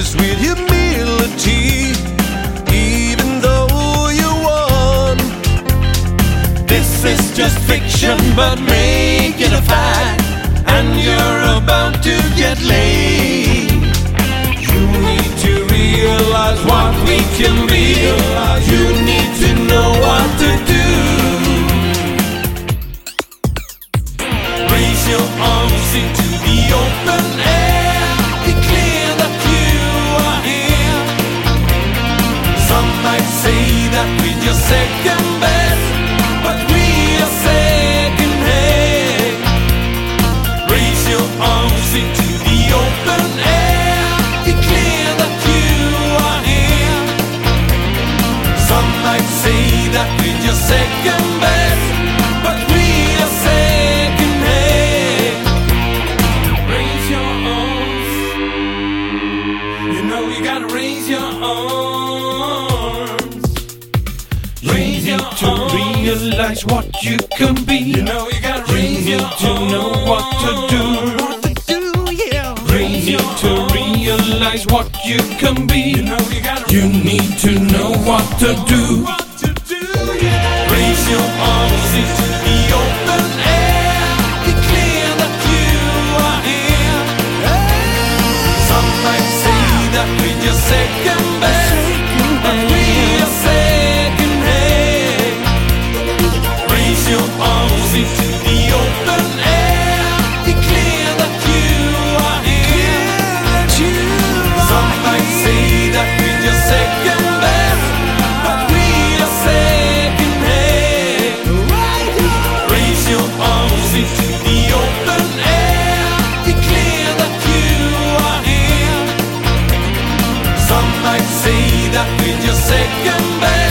at with humility, even though you won. This is just fiction, but make it a fact, and you're about to get laid. You need to realize what we can be. You need to know what to do. Raise your arms into the open air. Raise your arms. Raise You your need to arms. realize what you can be. You know you gotta You raise your need to know what to do. What to do, yeah. You need to realize what you can be. You know you gotta You need to know what to do. what might say that we're just second best.